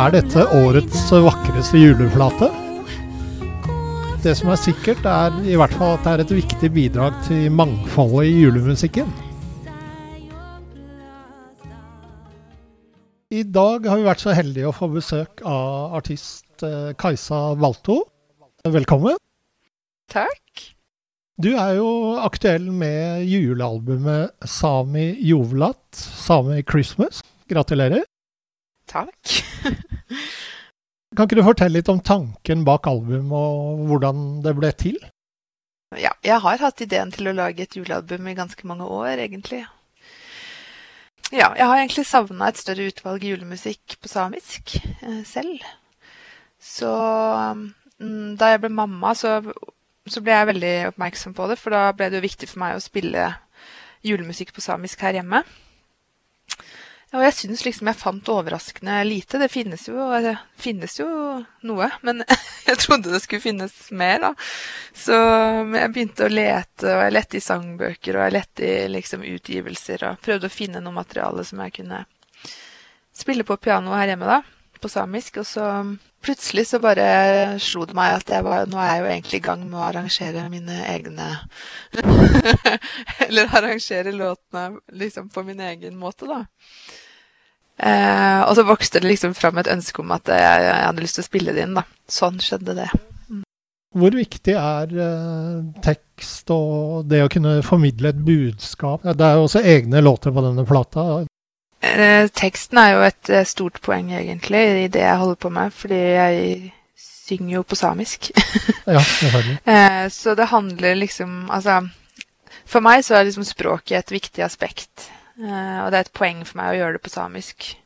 Er dette årets vakreste juleplate? Det som er sikkert, er i hvert fall at det er et viktig bidrag til mangfoldet i julemusikken. I dag har vi vært så heldige å få besøk av artist eh, Kajsa Walto. Velkommen. Takk. Du er jo aktuell med julealbumet Sami Jovelat, Sami Christmas. Gratulerer. Takk. kan ikke du fortelle litt om tanken bak albumet, og hvordan det ble til? Ja, jeg har hatt ideen til å lage et julealbum i ganske mange år, egentlig. Ja, jeg har egentlig savna et større utvalg julemusikk på samisk eh, selv. Så mm, da jeg ble mamma, så, så, ble jeg veldig oppmerksom på det, for da ble det jo viktig for meg å spille julemusikk på samisk her hjemme. Og jeg syns liksom jeg fant overraskende lite. Det finnes jo, det finnes jo noe, men jeg trodde det skulle finnes mer, da. Så jeg begynte å lete, og jeg lette i sangbøker, og jeg lette i liksom utgivelser, og prøvde å finne noe materiale som jeg kunne spille på piano her hjemme, da på samisk. Og så plutselig så bare slo det meg at var, nå er jeg jo egentlig i gang med å arrangere mine egne Eller arrangere låtene liksom på min egen måte, da. Eh, og så vokste det liksom fram et ønske om at jeg, jeg, hadde lyst til å spille det inn, da. Sånn skjedde det. Mm. Hvor viktig er eh, tekst og det å kunne formidle et budskap? Det er jo også egne låter på denne plata. Eh, teksten er jo et eh, stort poeng, egentlig, i det jeg holder på med. Fordi jeg synger jo på samisk. ja, selvfølgelig. Eh, så det handler liksom Altså, for meg så er liksom språket et viktig aspekt. og det er et poeng for meg å gjøre det på samisk.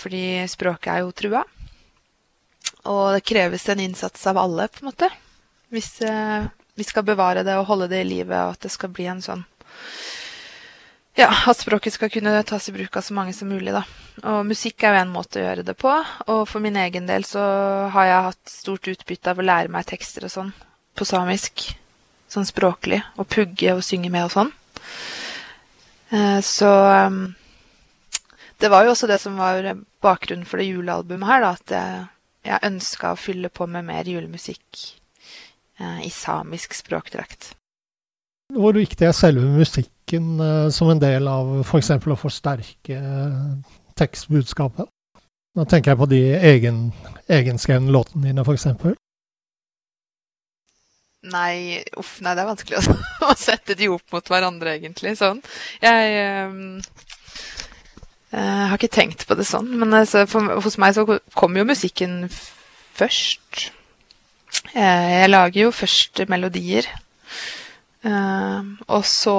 fordi språket er jo trua. Og det kreves en innsats av alle, på en måte. Hvis vi skal bevare det og holde det i live, og at det skal bli en sånn ja, at språket skal kunne tas i bruk av så mange som mulig, da. Og musikk er jo en måte å gjøre det på. Og for min egen del så har jeg hatt stort utbytte av å lære meg tekster og sånn på samisk. Sånn språklig. Og pugge og synge med og sånn. Eh, så um, Det var jo også det som var bakgrunnen for det julealbumet her, da. At jeg, jeg ønska å fylle på med mer julemusikk eh, i samisk språkdrakt. Hvor viktig er selve musikken uh, som en del av f.eks. For å forsterke uh, tekstbudskapet? Nå tenker jeg på de egen, egenskrevne låtene dine, f.eks. Nei, uff, nei, det er vanskelig å, å, sette de opp mot hverandre, egentlig. Sånn. Jeg um, uh, har ikke tenkt på det sånn, men altså, for, hos meg så kommer jo musikken først. jeg lager jo først melodier. Uh, og så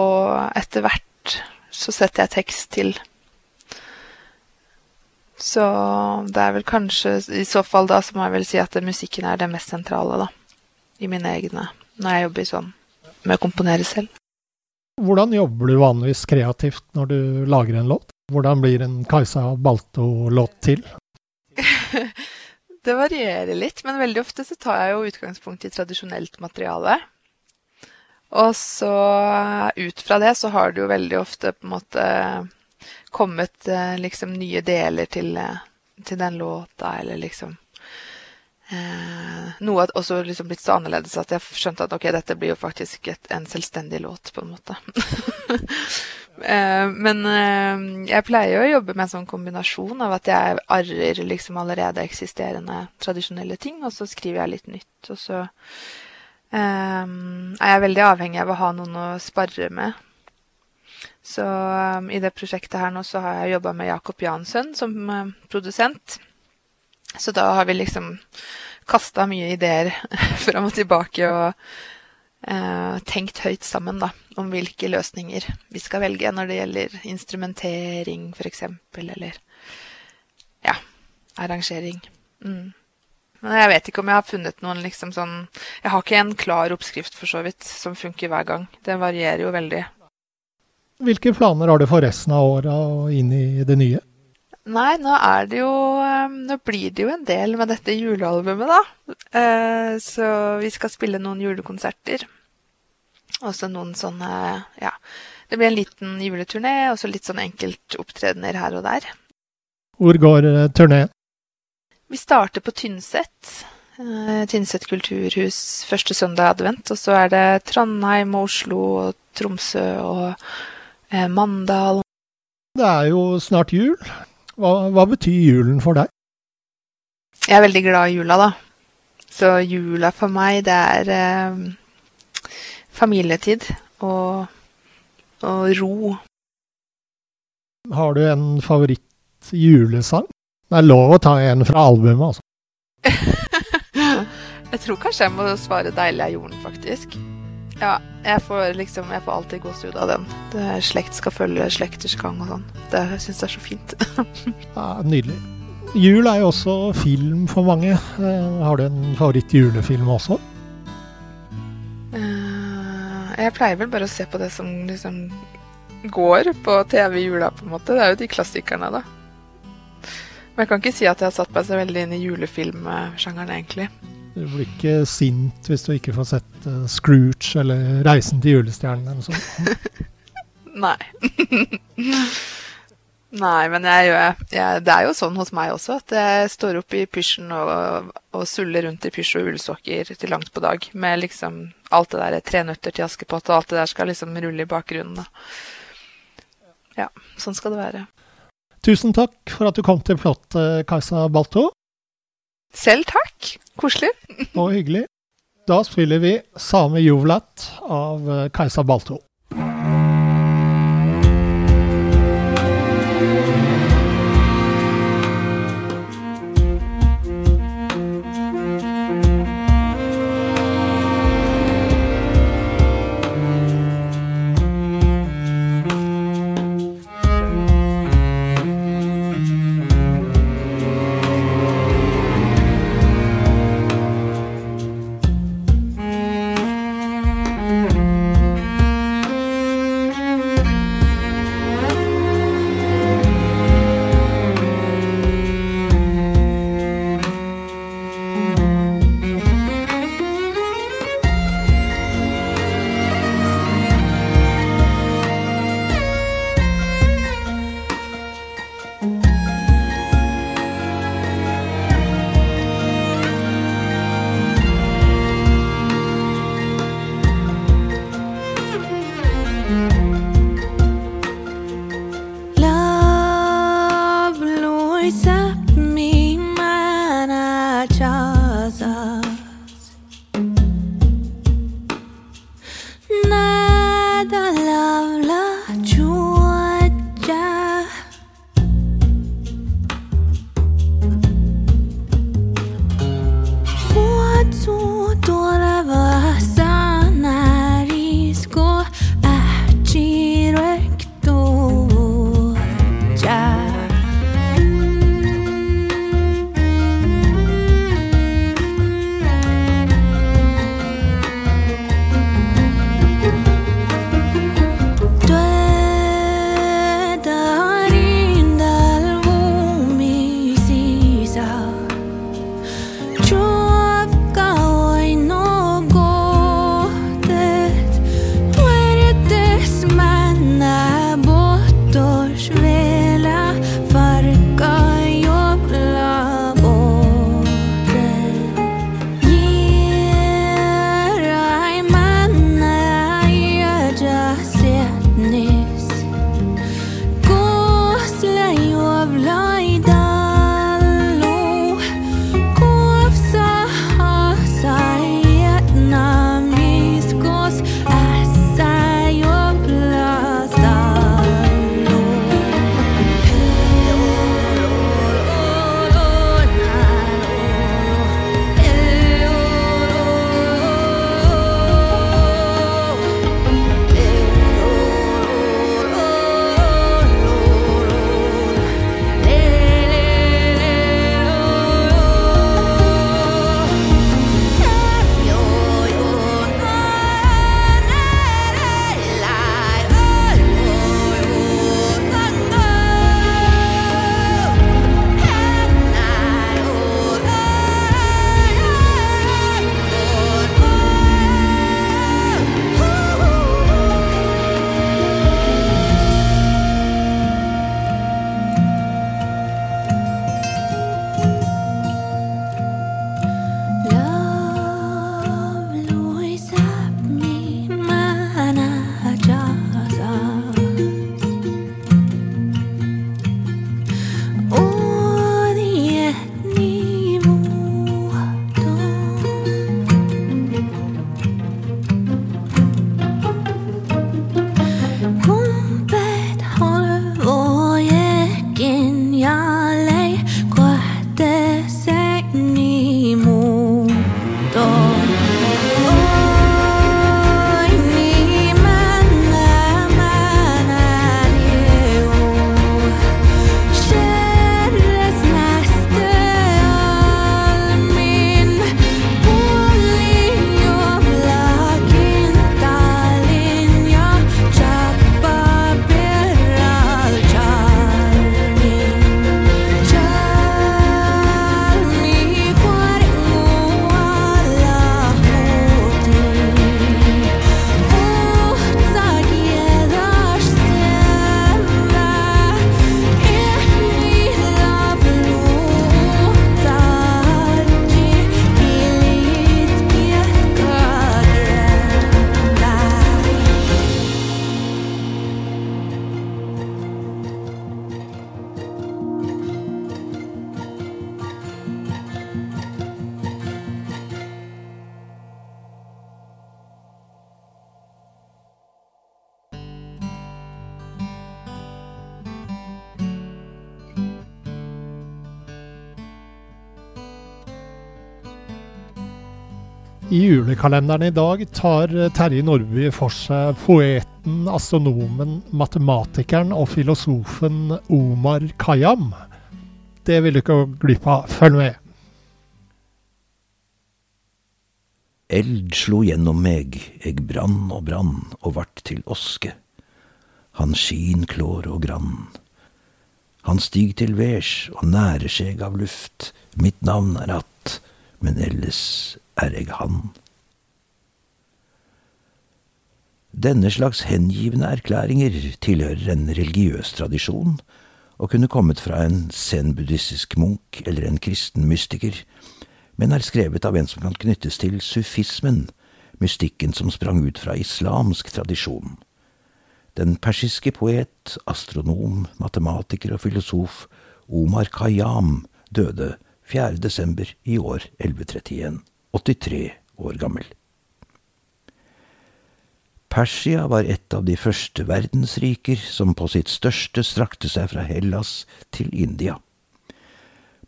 etter hvert så setter jeg tekst til. Så det er vel kanskje I så fall da så må jeg vel si at musikken er det mest sentrale, da. I mine egne. Når jeg jobber sånn med å komponere selv. Hvordan jobber du vanligvis kreativt når du lager en låt? Hvordan blir en Kajsa Balto-låt til? det varierer litt, men veldig ofte så tar jeg jo utgangspunkt i tradisjonelt materiale. Og så ut fra det så har det jo veldig ofte på en måte kommet eh, liksom nye deler til, eh, til den låta, eller liksom Eh, noe også liksom blitt så annerledes at jeg skjønte at ok, dette blir jo faktisk et, en selvstendig låt, på en måte. eh, men eh, jeg pleier jo å jobbe med en sånn kombinasjon av at jeg arrer liksom allerede eksisterende tradisjonelle ting, og så skriver jeg litt nytt. Og så eh, er veldig avhengig av å ha noen å sparre med. Så um, i det prosjektet her nå så har jeg jobba med Jakob Jansson som uh, produsent. Så da har vi liksom kasta mye ideer fram og tilbake og uh, tenkt høyt sammen da, om hvilke løsninger vi skal velge når det gjelder instrumentering f.eks., eller ja, arrangering. Mm. Men jeg vet ikke om jeg har funnet noen liksom sånn Jeg har ikke en klar oppskrift for så vidt som funker hver gang. Det varierer jo veldig. Hvilke planer har du for resten av året og inn i det nye? Nei, nå er det jo ehm, Nå blir det jo en del med dette julealbumet, da. Eh, så vi skal spille noen julekonserter. Og så noen sånne Ja. Det blir en liten juleturné, og så litt sånn enkeltopptredener her og der. Hvor går uh, turneen? Vi starter på Tynset. Uh, Tynset kulturhus første søndag i advent. Og så er det Trondheim og Oslo og Tromsø og uh, Mandal. Det er jo snart jul. Hva, hva, betyr julen for deg? Jeg er veldig glad i jula, da. Så jula for meg, det er eh, familietid og, og, ro. Har du en favoritt-julesang? Det er lov å ta en fra albumet, altså. jeg tror kanskje jeg må svare 'Deilig er jorden', faktisk. Ja, jeg får liksom Jeg får alltid gåsehud av den. Det er Slekt skal følge slekters gang og sånn. Det syns jeg er så fint. ja, nydelig. Jul er jo også film for mange. Eh, har du en favoritt-julefilm også? Uh, jeg pleier vel bare å se på det som liksom går på TV i jula, på en måte. Det er jo de klassikerne, da. Men jeg kan ikke si at jeg har satt meg så veldig inn i julefilmsjangeren, egentlig. Du blir ikke sint hvis du ikke får sett uh, Scrooge eller Reisen til julestjernen eller noe sånt? Nei. Nei, men jeg, jeg, det er jo sånn hos meg også at jeg står opp i pysjen og, og suller rundt i pysj og ullsokker til langt på dag med liksom alt det der Tre nøtter til Askepott og alt det der skal liksom rulle i bakgrunnen. Da. Ja, sånn skal det være. Tusen takk for at du kom til plottet, Kajsa Balto. Selv takk. Koselig. Og hyggelig. Da spiller vi Same Jovlat av eh, Kajsa Balto. I julekalenderen i dag tar Terje Nordby for seg poeten, astronomen, matematikeren og filosofen Omar Khayyam. Det vil du ikke gå glipp av. Følg med. Eld slo gjennom meg, eg brann og brann og vart til oske. Han skin klår og grann. Han stig til værs og nærer seg av luft, mitt navn er att, men elles er eg han. Denne slags hengivne erklæringer tilhører en religiøs tradisjon, og kunne kommet fra en zen-buddhistisk munk eller en kristen mystiker, men er skrevet av en som kan knyttes til sufismen, mystikken som sprang ut fra islamsk tradisjon. Den persiske poet, astronom, matematiker og filosof Omar Khayyam døde 4. desember i år 1131, 83 år gammel. Persia var et av de første verdensriker som på sitt største strakte seg fra Hellas til India.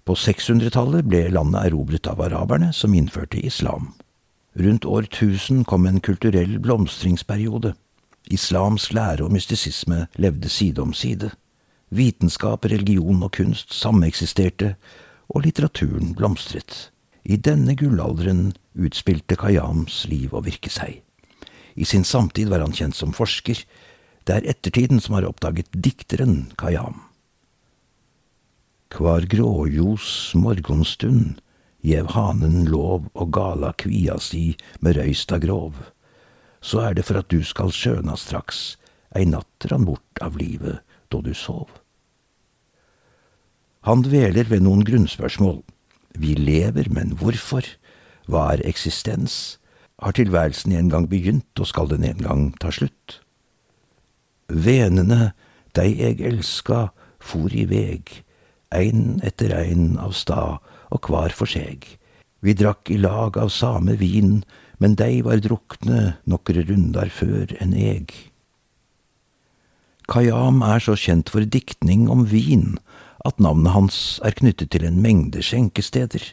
På 600-tallet ble landet erobret av araberne, som innførte islam. Rundt år 1000 kom en kulturell blomstringsperiode. Islamsk lære og mystisisme levde side om side. Vitenskap, religion og kunst sameksisterte, og litteraturen blomstret. I denne gullalderen utspilte Khayyams liv og virke seg. I sin samtid var han kjent som forsker. Det er ettertiden som har oppdaget dikteren Khayyam. Kvar gråjos morgonstund gjev hanen lov og gala kvia si med røysta grov. Så er det for at du skal skjøna straks, ei natt rann bort av livet då du sov. Han dveler ved noen grunnspørsmål. Vi lever, men hvorfor? Hva er eksistens? Har tilværelsen en gang begynt, og skal den en gang ta slutt? Venene, dei eg elska, for i veg, ein etter ein av stad, og kvar for seg. Vi drakk i lag av same vin, men dei var drukne nokre rundar før enn eg. Kayam er så kjent for diktning om vin at navnet hans er knyttet til en mengde skjenkesteder,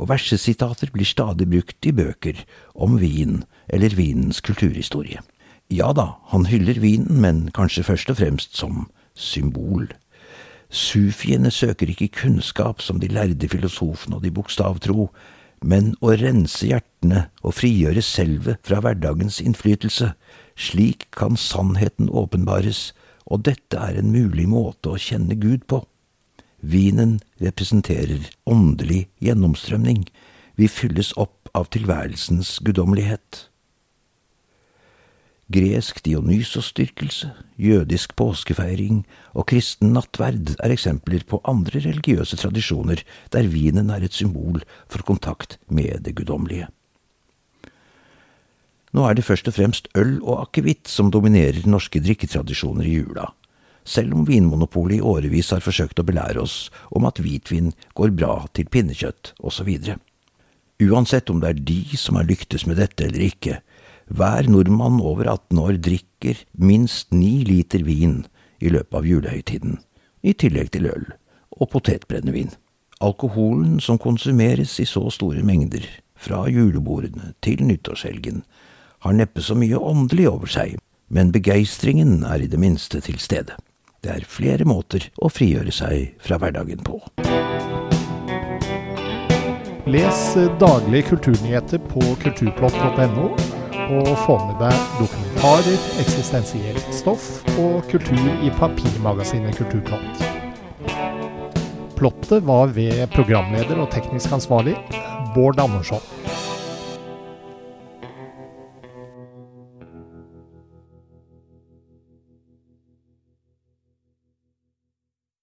og versesitater blir stadig brukt i bøker om vin eller vinens kulturhistorie. Ja da, han hyller vinen, men kanskje først og fremst som symbol. Sufiene søker ikke kunnskap som de lærde filosofene og de bokstavtro, men å rense hjertene og frigjøre selvet fra hverdagens innflytelse. Slik kan sannheten åpenbares, og dette er en mulig måte å kjenne Gud på. Vinen representerer åndelig gjennomstrømning. Vi fylles opp av tilværelsens guddommelighet. Gresk dionysosdyrkelse, jødisk påskefeiring og kristen nattverd er eksempler på andre religiøse tradisjoner der vinen er et symbol for kontakt med det guddommelige. Nå er det først og fremst øl og akevitt som dominerer norske drikketradisjoner i jula selv om Vinmonopolet i årevis har forsøkt å belære oss om at hvitvin går bra til pinnekjøtt osv. Uansett om det er de som har lyktes med dette eller ikke, hver nordmann over 18 år drikker minst ni liter vin i løpet av julehøytiden, i tillegg til øl og potetbrennevin. Alkoholen som konsumeres i så store mengder, fra julebordene til nyttårshelgen, har neppe så mye åndelig over seg, men begeistringen er i det minste til stede. Det er flere måter å frigjøre seg fra hverdagen på. Les daglige kulturnyheter på kulturplott.no, og få med deg dokumentarer, eksistensielt stoff og kultur i papirmagasinet Kulturplott. Plottet var ved programleder og teknisk ansvarlig Bård Andersson.